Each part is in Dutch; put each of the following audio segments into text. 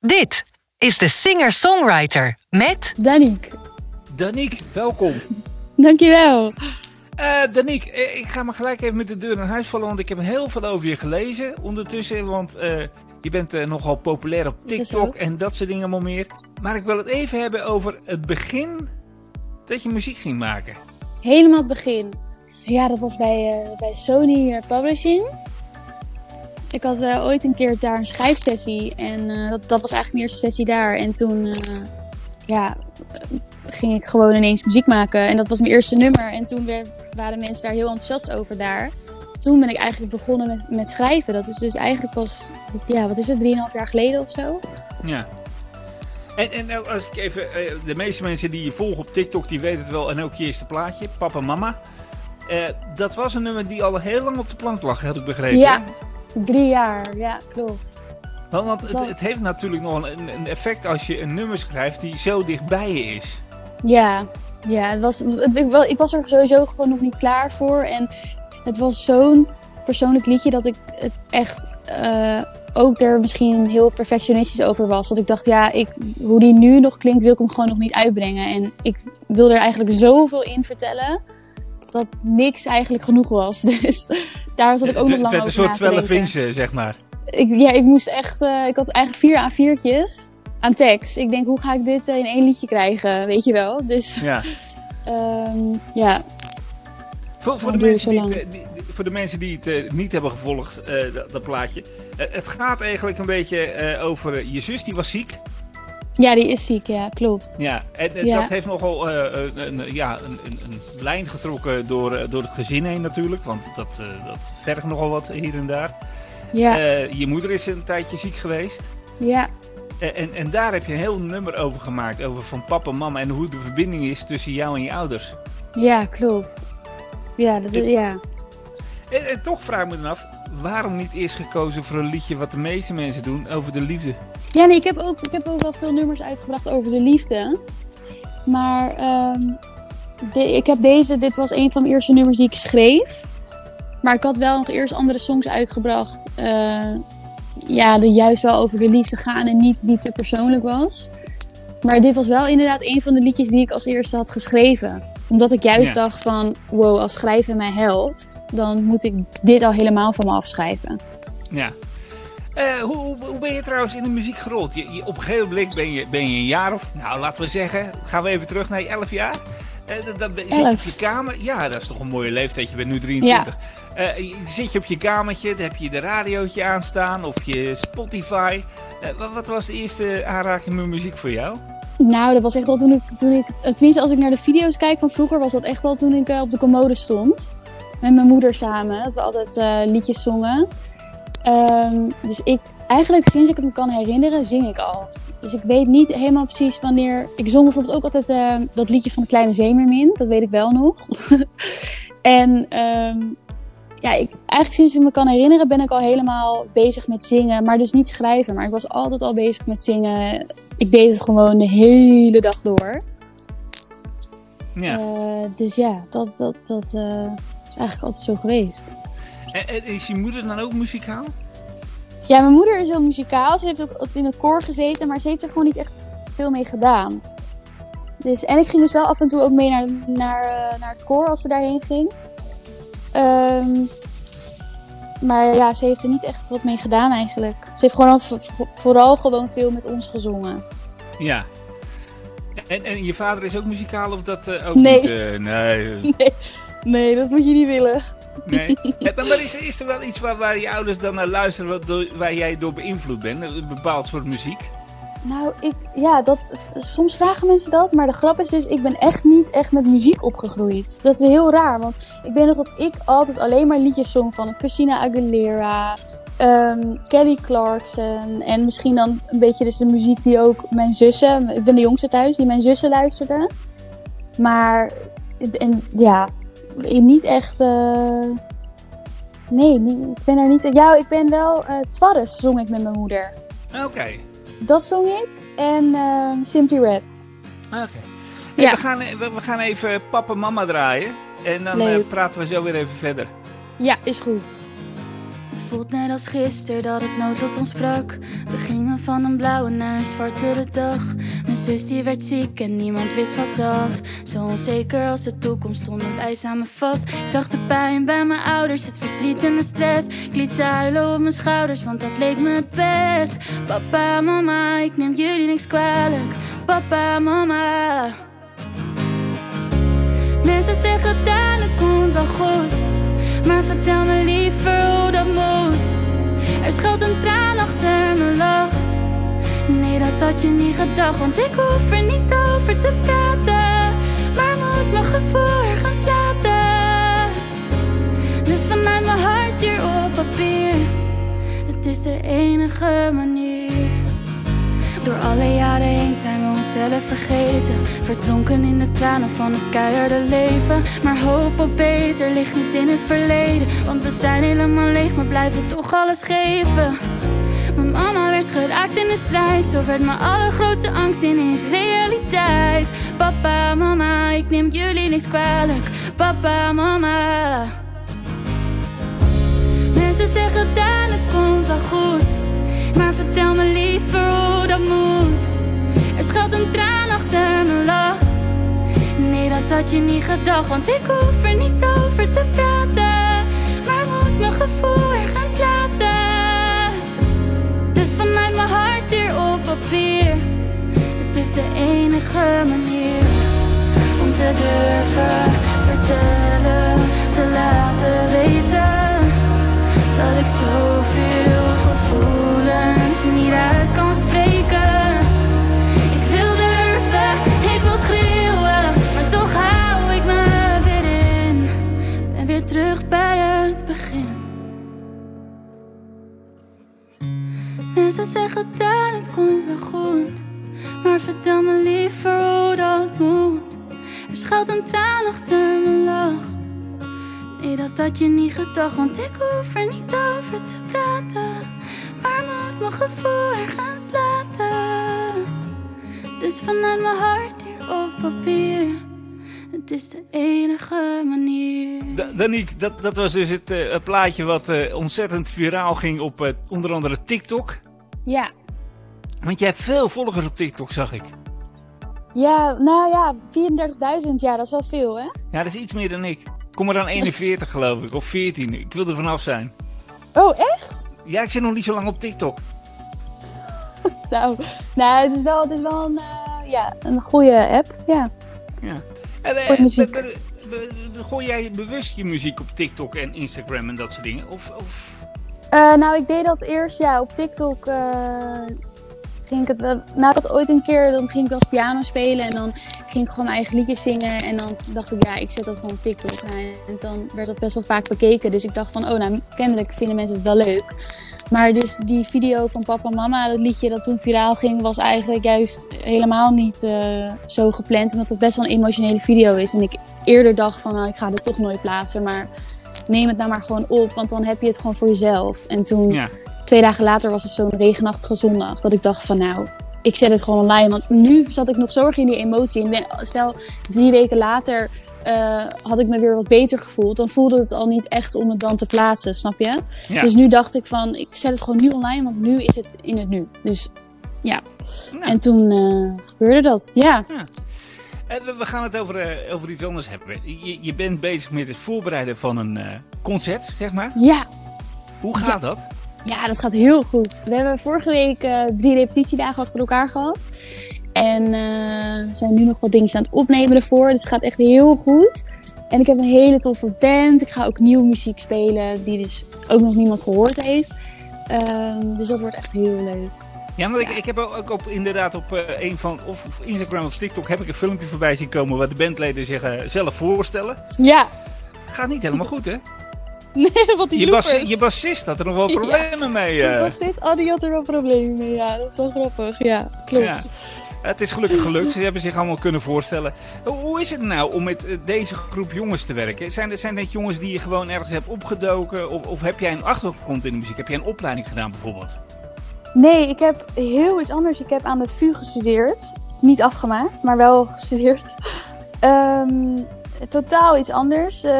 Dit is de singer-songwriter met Daniek. Daniek, welkom. Dankjewel. Uh, Daniek, eh, ik ga maar gelijk even met de deur naar huis vallen, want ik heb heel veel over je gelezen ondertussen. Want uh, je bent uh, nogal populair op TikTok en dat soort dingen allemaal meer. Maar ik wil het even hebben over het begin dat je muziek ging maken. Helemaal het begin. Ja, dat was bij, bij Sony Publishing. Ik had uh, ooit een keer daar een schrijfsessie en uh, dat, dat was eigenlijk mijn eerste sessie daar. En toen uh, ja, ging ik gewoon ineens muziek maken en dat was mijn eerste nummer. En toen werd, waren mensen daar heel enthousiast over daar. Toen ben ik eigenlijk begonnen met, met schrijven. Dat is dus eigenlijk pas, ja, wat is het, 3,5 jaar geleden of zo. Ja. En, en als ik even, de meeste mensen die je volgen op TikTok, die weten het wel. En ook je eerste plaatje, Papa Mama. dat was een nummer die al heel lang op de plank lag, had ik begrepen. Ja, Drie jaar, ja, klopt. Want, want het, het, heeft natuurlijk nog een, een, effect als je een nummer schrijft die zo dichtbij je is. Ja, ja het was, het, ik, ik, was er sowieso gewoon nog niet klaar voor. En het was zo'n persoonlijk liedje dat ik het echt uh, ook er misschien heel perfectionistisch over was. Dat ik dacht, ja, ik, hoe die nu nog klinkt, wil ik hem gewoon nog niet uitbrengen. En ik wil er eigenlijk zoveel in vertellen dat niks eigenlijk genoeg was. Dus daar zat ik ook nog lang over Het een soort 12 inch, zeg maar. Ik, ja, ik moest echt... Uh, ik had eigenlijk vier A4'tjes aan tekst. Ik denk, hoe ga ik dit in één liedje krijgen? Weet je wel? Dus... Ja. um, ja. Voor, voor, de mensen die, die, voor de mensen die het uh, niet hebben gevolgd, uh, dat, dat, plaatje. het gaat eigenlijk een beetje over je zus, die was ziek. Ja, die is ziek, ja, klopt. Ja, en, en ja. dat heeft nogal uh, een, ja, een, een, een, lijn getrokken door, door het gezin heen natuurlijk. Want dat, uh, dat vergt nogal wat hier en daar. Ja. Uh, je moeder is een tijdje ziek geweest. Ja. En, en daar heb je een heel nummer over gemaakt. Over van papa en mama en hoe de verbinding is tussen jou en je ouders. Ja, klopt. Ja, dat is, ja. En, en toch vraag ik me dan af, waarom niet eerst gekozen voor een liedje wat de meeste mensen doen over de liefde? Ja, nee, ik heb ook, ik heb ook wel veel nummers uitgebracht over de liefde. Maar de, ik heb deze, dit was een van de eerste nummers die ik schreef. Maar ik had wel nog eerst andere songs uitgebracht. Uh, ja, die juist wel over de liefde gaan en niet die te persoonlijk was. Maar dit was wel inderdaad een van de liedjes die ik als eerste had geschreven. Omdat ik juist ja. dacht van, wow, als schrijven mij helpt, dan moet ik dit al helemaal van me afschrijven. Ja. Uh, hoe, hoe, ben je trouwens in de muziek gerold? Je, je, op een gegeven moment ben je, ben je een jaar of, nou laten we zeggen, gaan we even terug naar je 11 jaar. Uh, dan zit je op je kamer. Ja, dat is toch een mooie leeftijd. Je bent nu 23. Ja. Uh, zit je op je kamertje, dan heb je de radiootje aanstaan of je Spotify. Wat, wat, was de eerste aanraking met muziek voor jou? Nou, dat was echt al toen ik, toen ik, tenminste als ik naar de video's kijk van vroeger, was dat echt al toen ik op de commode stond. Met mijn moeder samen, dat we altijd liedjes zongen. Um, dus ik, eigenlijk sinds ik het me kan herinneren, zing ik al. Dus ik weet niet helemaal precies wanneer. Ik zong bijvoorbeeld ook altijd uh, dat liedje van de Kleine Zeemermin, dat weet ik wel nog. en um, ja, ik, eigenlijk sinds ik me kan herinneren ben ik al helemaal bezig met zingen, maar dus niet schrijven. Maar ik was altijd al bezig met zingen. Ik deed het gewoon de hele dag door. Ja. Uh, dus ja, dat, dat, dat uh, is eigenlijk altijd zo geweest. En is je moeder dan ook muzikaal? Ja, mijn moeder is wel muzikaal. Ze heeft ook in het koor gezeten, maar ze heeft er gewoon niet echt veel mee gedaan. Dus, en ik ging dus wel af en toe ook mee naar, naar, naar het koor als ze daarheen ging. Um, maar ja, ze heeft er niet echt wat mee gedaan eigenlijk. Ze heeft gewoon vooral gewoon veel met ons gezongen. Ja. En, en je vader is ook muzikaal of dat uh, ook nee. niet? Uh, nee. nee. Nee, dat moet je niet willen. Nee. maar is, is er wel iets waar, waar je ouders dan naar luisteren wat door, waar jij door beïnvloed bent? Een bepaald soort muziek? Nou, ik, ja, dat, soms vragen mensen dat. Maar de grap is dus, ik ben echt niet echt met muziek opgegroeid. Dat is heel raar, want ik weet nog dat ik altijd alleen maar liedjes zong van Christina Aguilera, um, Kelly Clarkson. En misschien dan een beetje dus de muziek die ook mijn zussen, ik ben de jongste thuis, die mijn zussen luisterden. Maar, en ja, niet echt... Uh, nee, ik ben er niet... Ja, ik ben wel... Uh, zong ik met mijn moeder. Oké. Dat zong ik. En uh, Simply Red. Oké. Okay. Hey, ja. we, gaan, we, we, gaan even papa en mama draaien. En dan uh, praten we zo weer even verder. Ja, is goed. Het voelt net als gisteren dat het noodlot ons sprak. We gingen van een blauwe naar een zwartere dag. Mijn zus die werd ziek en niemand wist wat ze had. Zo onzeker als de toekomst stonden wij samen vast. Ik zag de pijn bij mijn ouders, het verdriet en de stress. Ik liet ze huilen op mijn schouders, want dat leek me het best. Papa, mama, ik neem jullie niks kwalijk. Papa, mama. Mensen zeggen dan het komt wel goed. Maar vertel me liever hoe dat moet. Er schuilt een traan achter mijn lach. Nee, dat had je niet gedacht, want ik hoef er niet over te praten. Maar moet mijn gevoel ergens laten. Dus vanuit mijn hart hier op papier. Het is de enige manier. Door alle jaren heen zijn we onszelf vergeten. Verdronken in de tranen van het keiharde leven. Maar hoop op beter ligt niet in het verleden. Want we zijn helemaal leeg, maar blijven toch alles geven. Mijn mama werd geraakt in de strijd. Zo werd mijn allergrootste angst ineens realiteit. Papa, mama, ik neem jullie niks kwalijk. Papa, mama. Mensen zeggen dan het komt wel goed. Maar vertel me liever hoe dat moet. Er schuilt een traan achter mijn lach. Nee, dat had je niet gedacht, want ik hoef er niet over te praten. Maar moet mijn gevoel ergens laten. Dus vanuit mijn hart hier op papier. Het is de enige manier om te durven vertellen, te laten weten dat ik zoveel gevoelens Mensen zeggen dat het komt wel goed, maar vertel me liever hoe dat moet. Er schuilt een traan achter mijn lach. Nee, dat had je niet gedacht, want ik hoef er niet over te praten. Maar moet mijn gevoel ergens laten. Dus vanuit mijn hart hier op papier. Het is de enige manier. Da Danique, dat, dat was dus het, uh, plaatje wat uh, ontzettend viraal ging op uh, onder andere TikTok. Ja. Want jij hebt veel volgers op TikTok, zag ik. Ja, nou ja, 34.000, ja, dat is wel veel, hè? Ja, dat is iets meer dan ik. Kom er dan 41 geloof ik, of 14. Ik wil er vanaf zijn. Oh, echt? Ja, ik zit nog niet zo lang op TikTok. nou, nou, het is wel, het is wel een, uh, ja, een goede app, ja. Ja. En, uh, muziek. Gooi jij bewust je muziek op TikTok en Instagram en dat soort dingen? Of, of... Uh, nou, ik deed dat eerst, ja, op TikTok ging ik het, nou, dat ooit een keer, dan ging ik eens piano spelen en dan ging ik gewoon mijn eigen liedjes zingen. En dan dacht ik, ja, ik zet dat gewoon op TikTok. En dan werd dat best wel vaak bekeken. Dus ik dacht van, oh, nou, kennelijk vinden mensen het wel leuk. Maar dus die video van papa en mama, dat liedje dat toen viraal ging, was eigenlijk juist helemaal niet uh, zo gepland. Omdat het best wel een emotionele video is. En ik eerder dacht van, nou, ik ga dit toch nooit plaatsen. Maar neem het nou maar gewoon op, want dan heb je het gewoon voor jezelf. En toen, ja. twee dagen later, was het zo'n regenachtige zondag. Dat ik dacht van, nou, ik zet het gewoon online. Want nu zat ik nog zorg in die emotie. En stel, drie weken later uh, had ik me weer wat beter gevoeld. Dan voelde het al niet echt om het dan te plaatsen, snap je? Ja. Dus nu dacht ik van, ik zet het gewoon nu online, want nu is het in het nu. Dus ja. En toen uh, gebeurde dat, ja. ja. We gaan het over, uh, over iets anders hebben. Je, je, bent bezig met het voorbereiden van een concert, zeg maar. Ja. Hoe gaat ja. dat? Ja, dat gaat heel goed. We hebben vorige week uh, drie repetitiedagen achter elkaar gehad. En uh, zijn nu nog wat dingen aan het opnemen ervoor. Dus het gaat echt heel goed. En ik heb een hele toffe band. Ik ga ook nieuwe muziek spelen die dus ook nog niemand gehoord heeft. Um, dus dat wordt echt heel leuk. Ja, ja. Ik, ik heb ook op, inderdaad op uh, een van of, of Instagram of TikTok heb ik een filmpje voorbij zien komen waar de bandleden zich uh, zelf voorstellen. Ja. Gaat niet helemaal goed, hè? Nee, wat die je, bas, je bassist had er nog wel problemen ja. mee. Uh. De bassist, oh, die had er wel problemen mee. Ja, dat is wel grappig. Ja, klopt. Ja. Het is gelukkig gelukt. Ze hebben zich allemaal kunnen voorstellen. Hoe is het nou om met deze groep jongens te werken? Zijn, zijn dit jongens die je gewoon ergens hebt opgedoken? Of, of heb jij een achtergrond in de muziek? Heb jij een opleiding gedaan bijvoorbeeld? Nee, ik heb heel iets anders. Ik heb aan de VU gestudeerd. Niet afgemaakt, maar wel gestudeerd. Um, totaal iets anders. Uh,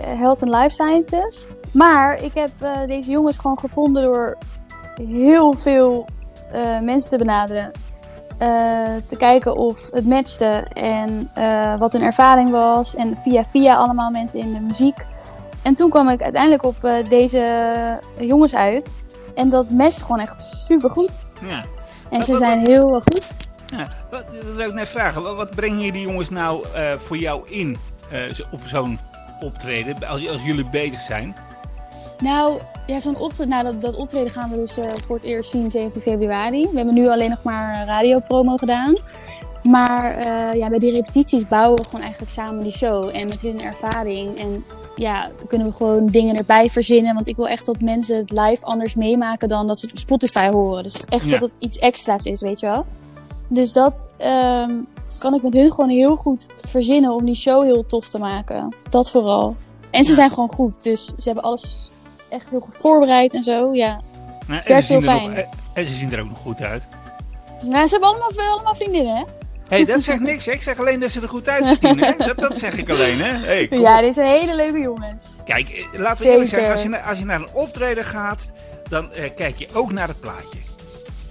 health and Life Sciences. Maar ik heb eh, deze jongens gewoon gevonden door heel veel eh, mensen te benaderen. Eh, te kijken of het matchte en eh, wat hun ervaring was. En via via allemaal mensen in de muziek. En toen kwam ik uiteindelijk op eh, deze jongens uit. En dat matcht gewoon echt super goed. Ja. En ze zijn heel goed. ja. Wat, dat wil ik net vragen. Wat, wat brengen die jongens nou eh, voor jou in zo- op zo'n optreden? Als, als jullie bezig zijn? Nou, ja, zo'n optreden, nou, dat, dat optreden gaan we dus eh, voor het eerst zien 17 februari. We hebben nu alleen nog maar radiopromo gedaan. Maar ja, bij die repetities bouwen we gewoon eigenlijk samen die show. En met hun ervaring. En ja, dan kunnen we gewoon dingen erbij verzinnen. Want ik wil echt dat mensen het live anders meemaken dan dat ze het op Spotify horen. Dus echt Ja. dat het iets extra's is, weet je wel. Dus dat ehm, kan ik met hun gewoon heel goed verzinnen om die show heel tof te maken. Dat vooral. En ze zijn gewoon goed. Dus ze hebben alles echt heel goed voorbereid en zo. Ja, Nou, en, werkt heel fijn. nog, en- ze zien er ook nog goed uit. ja ze hebben allemaal, allemaal vriendinnen, hè? Hé, hey, dat zegt niks. hè. Ik zeg alleen dat ze er goed uitzien. Hè? Dat, dat zeg ik alleen. Hè? Hey, Ja, dit zijn hele leuke jongens. Kijk, eh, laten we eerlijk zeggen. Als je, naar, als je naar een optreden gaat, dan eh, kijk je ook naar het plaatje.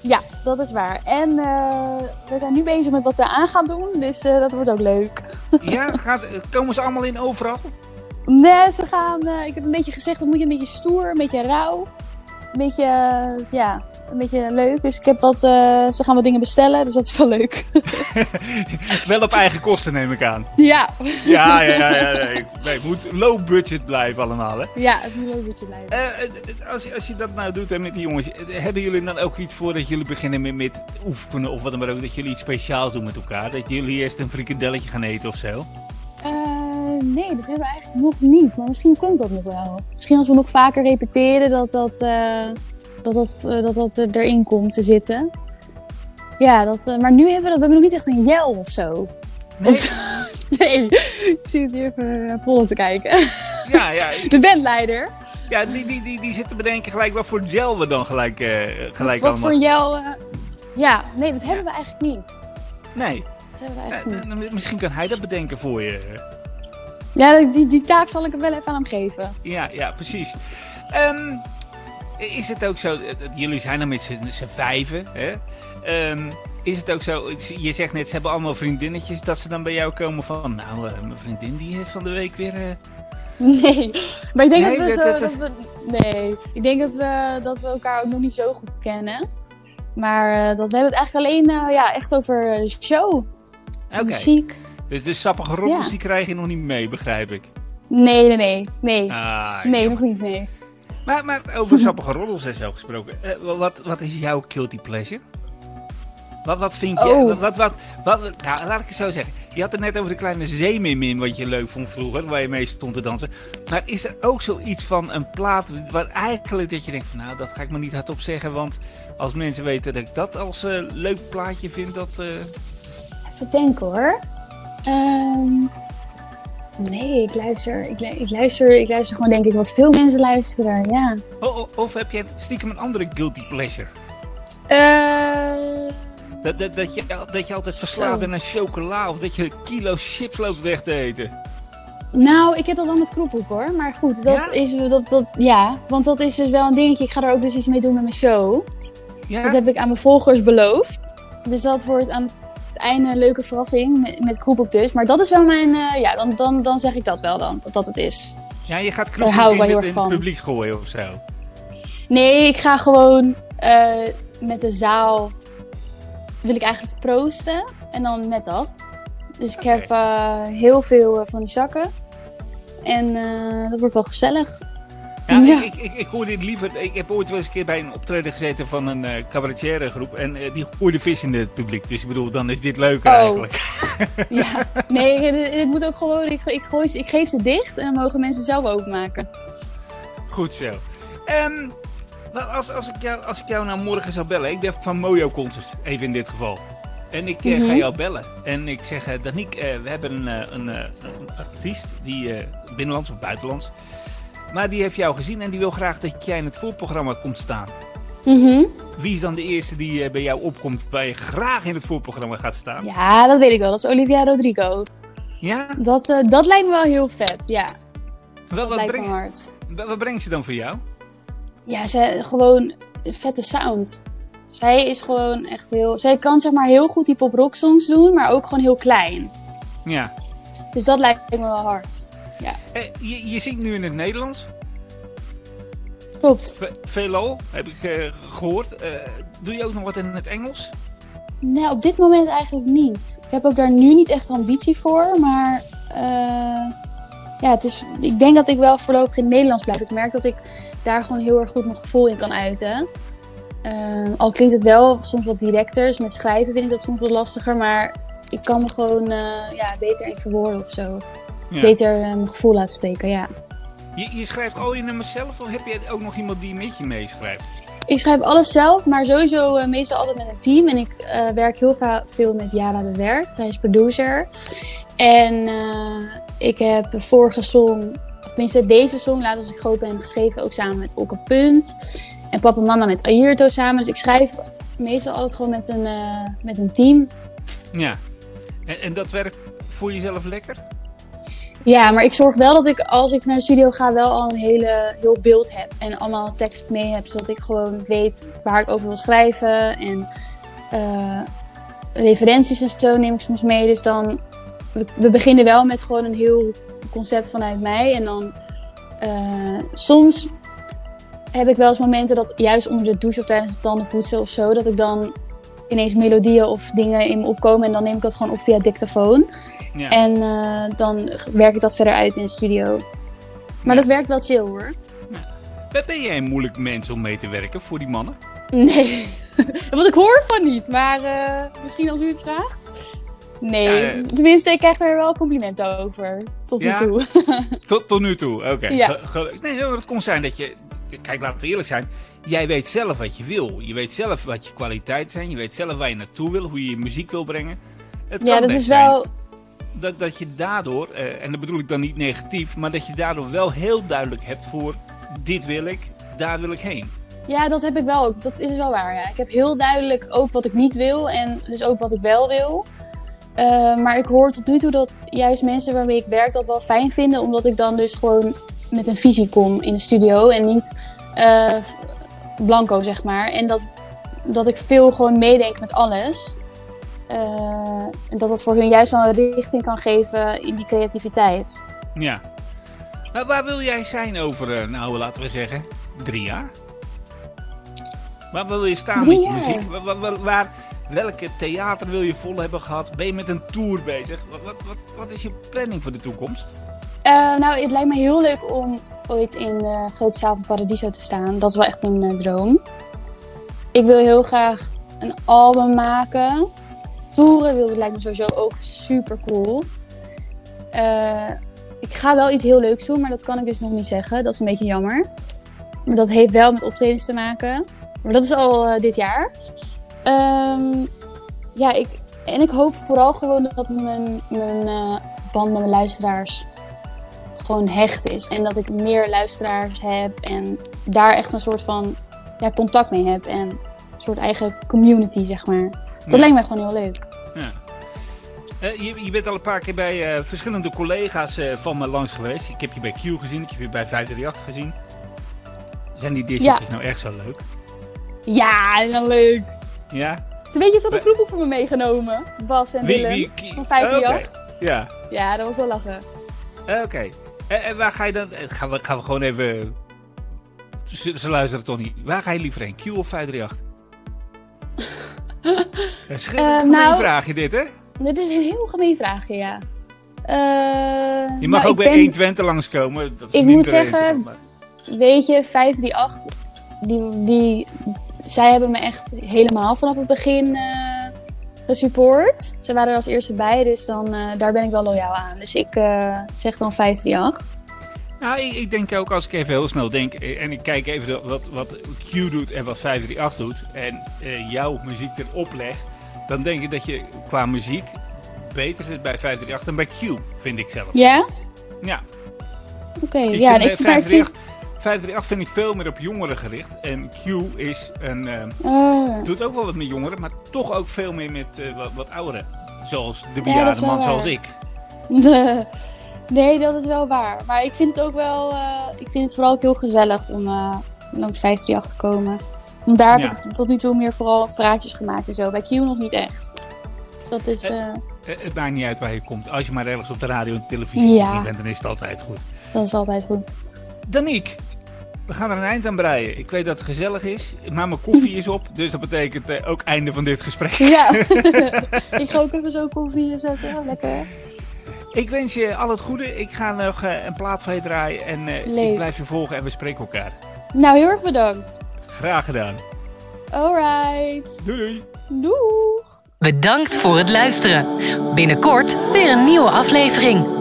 Ja, dat is waar. En eh, we zijn nu bezig met wat ze aan gaan doen. Dus dat wordt ook leuk. Ja, gaat, komen ze allemaal in overal? Nee, ze gaan... ik heb een beetje gezegd, dat moet je een beetje stoer, een beetje rauw. Een beetje, ja, een beetje leuk. Dus ik heb wat... eh, ze gaan wat dingen bestellen, dus dat is wel leuk. Wel op eigen kosten neem ik aan. ja. Ja, ja, ja. ja. Nee, het moet low budget blijven allemaal. Hè? Ja, het moet dat je blijft. Eh, eh, als, je- als je dat nou doet hè, met die jongens, hebben jullie dan ook iets voor dat jullie beginnen met, met oefenen of wat dan maar ook, dat jullie iets speciaals doen met elkaar? Dat jullie eerst een frikandelletje gaan eten of zo? Nee, dat hebben we eigenlijk nog niet. Maar misschien komt dat nog wel. Misschien als we nog vaker repeteren, dat dat, dat, dat, eh, dat, dat er- erin komt te zitten. Ja, dat, eh, maar nu hebben we, dat, we hebben nog niet echt een jel of zo. Nee? Of zo. nee, ik zit hier even naar Polle te kijken. Ja, ja, De bandleider. ja die, die, die, die zitten bedenken gelijk wat voor gel we dan gelijk, eh, gelijk Wat allemaal... voor jel... eh, ja, nee, dat hebben we eigenlijk niet. Nee, Dat hebben we Eh, eigenlijk niet. eh, misschien kan hij dat bedenken voor je. Ja, die, die taak zal ik hem wel even aan hem geven. Ja, ja, precies. Ehm, is het ook zo, eh, jullie zijn er met z'n vijven, hè? Ehm, is het ook zo, je zegt net, ze hebben allemaal vriendinnetjes, dat ze dan bij jou komen van, nou, eh, mijn vriendin die heeft van de week weer... eh, Nee, maar ik denk Nee, dat we zo... dat- Dat we, nee, ik denk dat we, dat we elkaar ook nog niet zo goed kennen. Maar dat we hebben het eigenlijk alleen ja, echt over de show, muziek. dus de sappige Ja. die krijg je nog niet mee, begrijp ik. Nee, nee, nee. Nee, Ah, nee nog niet, nee. Maar, maar over sappige roddels en zo gesproken, eh, wat, wat is jouw guilty pleasure? Wat, wat vind je, Oh. wat, wat, wat, nou, laat ik het zo zeggen. Je had het net over de kleine zeemeermin wat je leuk vond vroeger, waar je mee stond te dansen. Maar is er ook zoiets van een plaat waar eigenlijk dat je denkt van nou, dat ga ik maar niet hardop zeggen, want als mensen weten dat ik dat als eh, leuk plaatje vind, dat... eh, Even denken hoor. Ehm, nee, ik luister, ik, lu- ik, luister, ik luister gewoon denk ik wat veel mensen luisteren, ja. o- o- of heb je stiekem een andere guilty pleasure? Eh, Dat, dat, dat, je, dat je altijd verslaafd bent aan chocola of dat je kilo chips loopt weg te eten. nou, ik heb dat wel met kroephoek hoor. Maar goed, dat Ja? is dat, dat, ja, want dat is dus wel een dingetje. Ik ga er ook dus iets mee doen met mijn show. Ja? Dat heb ik aan mijn volgers beloofd. Dus dat wordt aan het einde een leuke verrassing met, met Kroephoek dus. Maar dat is wel mijn, eh, ja, dan, dan, dan zeg ik dat wel dan, dat dat het is. Ja, je gaat wel in, erg in het publiek gooien of zo. Nee, ik ga gewoon eh, met de zaal, wil ik eigenlijk proosten. En dan met dat. Dus ik heb eh, heel veel van die zakken. En dat wordt wel gezellig. Ja, Ja. Ik, ik, ik hoor dit liever. Ik heb ooit wel eens een keer bij een optreden gezeten van een uh, cabaretière groep. En eh, die gooide vis in het publiek. Dus ik bedoel, dan is dit leuker Oh. eigenlijk. Ja, nee, dit, dit moet ook gewoon, ik, ik, gooi, ik geef ze dicht en dan mogen mensen zelf openmaken. Goed zo. Ehm, wel, als, als, ik jou, als ik jou nou morgen zou bellen. Ik ben van Mojo Concert, even in dit geval. En ik eh, ga Mhm. jou bellen. En ik zeg, uh, Daniek, uh, we hebben een, een, een artiest, die binnenlands of buitenlands. Maar die heeft jou gezien en die wil graag dat jij in het voorprogramma komt staan. Mhm. Wie is dan de eerste die uh, bij jou opkomt, waar je graag in het voorprogramma gaat staan? Ja, dat weet ik wel. Dat is Olivia Rodrigo. Ja? Dat, uh, dat lijkt me wel heel vet, ja. Wel, dat breng, hard. Wat brengt ze dan voor jou? Ja, ze, gewoon vette sound. Zij is gewoon echt heel... Zij kan zeg maar heel goed die pop-rock songs doen, maar ook gewoon heel klein. Ja. Dus dat lijkt me wel hard. Ja. Eh, je, je zingt nu in het Nederlands. Klopt. Ve veelal, heb ik uh, gehoord. Uh, doe je ook nog wat in het Engels? Nee, op dit moment eigenlijk niet. Ik heb ook daar nu niet echt ambitie voor, maar uh, ja, het is, ik denk dat ik wel voorlopig in het Nederlands blijf. Ik merk dat ik daar gewoon heel erg goed mijn gevoel in kan uiten. Uh, al klinkt het wel soms wat directer, dus met schrijven vind ik dat soms wat lastiger, maar ik kan me gewoon uh, ja, beter in verwoorden of zo. Ja. Beter mijn gevoel laten spreken, ja. Je, je schrijft al je nummers zelf of heb je ook nog iemand die met je meeschrijft? Ik schrijf alles zelf, maar sowieso uh, meestal altijd met een team. En ik uh, werk heel veel met Jara de Wert. Hij is producer. En uh, ik heb vorige song, of tenminste deze song, Laat als ik groot ben, geschreven ook samen met Okke Punt. En papa en mama met Ayrto samen. Dus ik schrijf meestal altijd gewoon met een, met een team. Ja, en, en dat werkt voor jezelf lekker? Ja, maar ik zorg wel dat ik als ik naar de studio ga wel al een hele, heel beeld heb. En allemaal tekst mee heb, zodat ik gewoon weet waar ik over wil schrijven. En uh, referenties en zo neem ik soms mee. Dus dan, we, beginnen wel met gewoon een heel concept vanuit mij. En dan uh, soms heb ik wel eens momenten dat juist onder de douche of tijdens het tandenpoetsen of zo, dat ik dan ineens melodieën of dingen in me opkomen. En dan neem ik dat gewoon op via dictafoon. Ja. En uh, dan werk ik dat verder uit in de studio. Maar ja. dat werkt wel chill hoor. Ja. Ben jij een moeilijk mens om mee te werken voor die mannen? Nee, want ik hoor van niet. Maar uh, misschien als u het vraagt. Nee, ja, tenminste, ik krijg er wel complimenten over. Tot nu toe. tot, tot nu toe, oké. Okay. Nee, het kon zijn dat je. Kijk, laten we eerlijk zijn. Jij weet zelf wat je wil. Je weet zelf wat je kwaliteiten zijn. Je weet zelf waar je naartoe wil, hoe je je muziek wil brengen. Het ja, dat is wel. Dat, dat je daardoor, uh, en dat bedoel ik dan niet negatief, maar dat je daardoor wel heel duidelijk hebt voor dit wil ik, daar wil ik heen. Ja, dat heb ik wel ook. Dat is wel waar. Ja. Ik heb heel duidelijk ook wat ik niet wil en dus ook wat ik wel wil. Uh, maar ik hoor tot nu toe dat juist mensen waarmee ik werk dat wel fijn vinden, omdat ik dan dus gewoon met een visie kom in de studio en niet uh, blanco, zeg maar. En dat, dat ik veel gewoon meedenk met alles. Uh, en dat dat voor hun juist wel een richting kan geven in die creativiteit. Ja. Maar waar wil jij zijn over, nou laten we zeggen, drie jaar? Waar wil je staan drie met je jaar. muziek? Waar, waar, waar, welke theater wil je vol hebben gehad? Ben je met een tour bezig? Wat, wat, wat, wat is je planning voor de toekomst? Uh, nou, het lijkt me heel leuk om ooit in de grote zaal van Paradiso te staan. Dat is wel echt een uh, droom. Ik wil heel graag een album maken. Toeren wil, lijkt me sowieso ook super cool. Uh, ik ga wel iets heel leuks doen, maar dat kan ik dus nog niet zeggen. Dat is een beetje jammer. Maar dat heeft wel met optredens te maken. Maar dat is al dit jaar. Um, ja, ik, en ik hoop vooral gewoon dat mijn, mijn band met mijn luisteraars gewoon hecht is. En dat ik meer luisteraars heb en daar echt een soort van ja, contact mee heb. En een soort eigen community, zeg maar. Dat ja. lijkt mij gewoon heel leuk. Ja. Uh, je, je, bent al een paar keer bij uh, verschillende collega's uh, van me langs geweest. Ik heb je bij Q gezien, ik heb je bij 538 gezien. Zijn die discjes ja. nou echt zo leuk? Ja, wel leuk. Ja? Ze weet je, ze had een groep voor me meegenomen. Bas en wie, Willem wie, van 538. Okay. Ja. Ja, dat was wel lachen. Oké. Okay. En, en, waar ga je dan... Gaan we, gaan we gewoon even... Ze, ze luisteren toch niet. Waar ga je liever heen? Q of 538? Dat is uh, een nou, vraagje dit, hè? Dit is een heel gemeen vraagje, ja. Uh, je mag nou, ook bij ben, 120 langskomen. Dat is ik moet zeggen, maar... weet je, 538, die, die, zij hebben me echt helemaal vanaf het begin uh, gesupport. Ze waren er als eerste bij, dus dan, uh, daar ben ik wel loyaal aan. Dus ik uh, zeg dan 538. Nou, ik, ik, denk ook als ik even heel snel denk en ik kijk even wat, wat Q doet en wat 538 doet en uh, jouw muziek erop leg, dan denk ik dat je qua muziek beter zit bij 538 dan bij Q, vind ik zelf. Ja? Ja. Oké, okay, ja. Ik 538, 538 vind ik veel meer op jongeren gericht. En Q is een, uh, oh. doet ook wel wat met jongeren, maar toch ook veel meer met uh, wat, wat ouderen. Zoals de bejaarde ja, man zoals ik. Nee, dat is wel waar. Maar ik vind het ook wel, uh, ik vind het vooral ook heel gezellig om langs 538 te komen. Want daar heb ik tot nu toe meer vooral praatjes gemaakt en zo. Bij Q nog niet echt. Dus dat is... Het maakt niet uit waar je komt. Als je maar ergens op de radio en televisie ja. bent, dan is het altijd goed. Dat is altijd goed. Danique, we gaan er een eind aan breien. Ik weet dat het gezellig is, maar mijn koffie is op. Dus dat betekent uh, ook einde van dit gesprek. Ja, ik ga ook even zo koffie zetten. Lekker. Ik wens je al het goede. Ik ga nog uh, een plaat van je draaien. En uh, ik blijf je volgen en we spreken elkaar. Nou, heel erg bedankt. Graag gedaan. Alright. Doei doei. Doeg. Bedankt voor het luisteren. Binnenkort weer een nieuwe aflevering.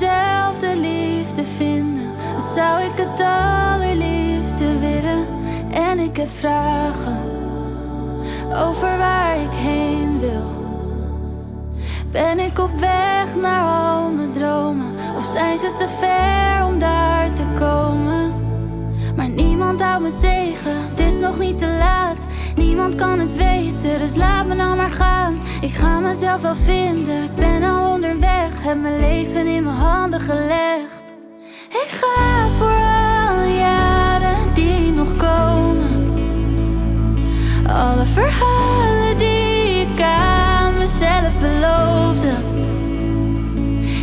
Mezelf de liefde vinden. Wat zou ik het allerliefste willen? En ik heb vragen over waar ik heen wil. Ben ik op weg naar al mijn dromen? Of zijn ze te ver om daar te komen? Maar niemand houdt me tegen, het is nog niet te laat. Niemand kan het weten, dus laat me nou maar gaan. Ik ga mezelf wel vinden, ik ben al onderweg. Heb mijn leven in mijn handen gelegd. Ik ga voor alle jaren die nog komen. Alle verhalen die ik aan mezelf beloofde.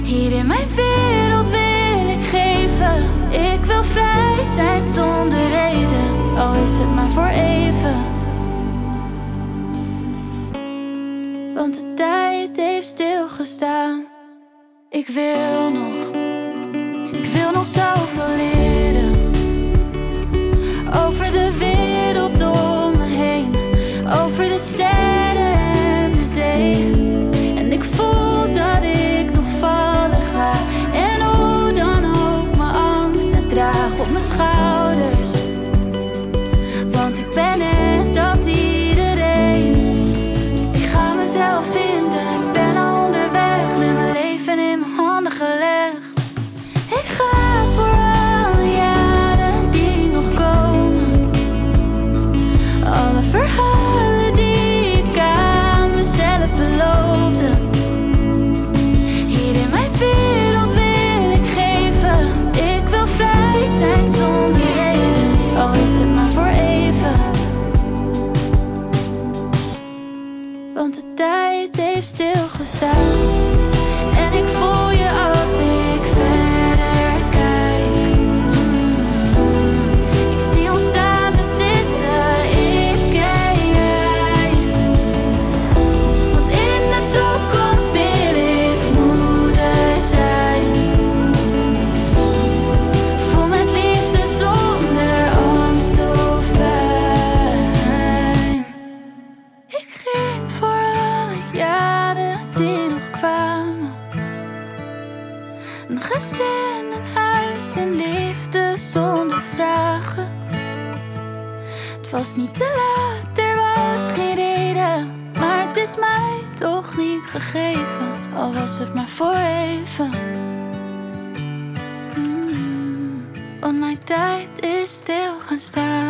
Hier in mijn wereld wil ik geven. Ik wil vrij zijn zonder reden, al is het maar voor even. Want de tijd heeft stilgestaan. Ik wil nog, ik wil nog zoveel leren. Over de wereld om me heen, over de sterren en de zee. En ik voel dat ik nog vallen ga. En hoe dan ook mijn angsten draag op mijn schouders. Was het maar voor even. Mm, want mijn tijd is stil gaan staan.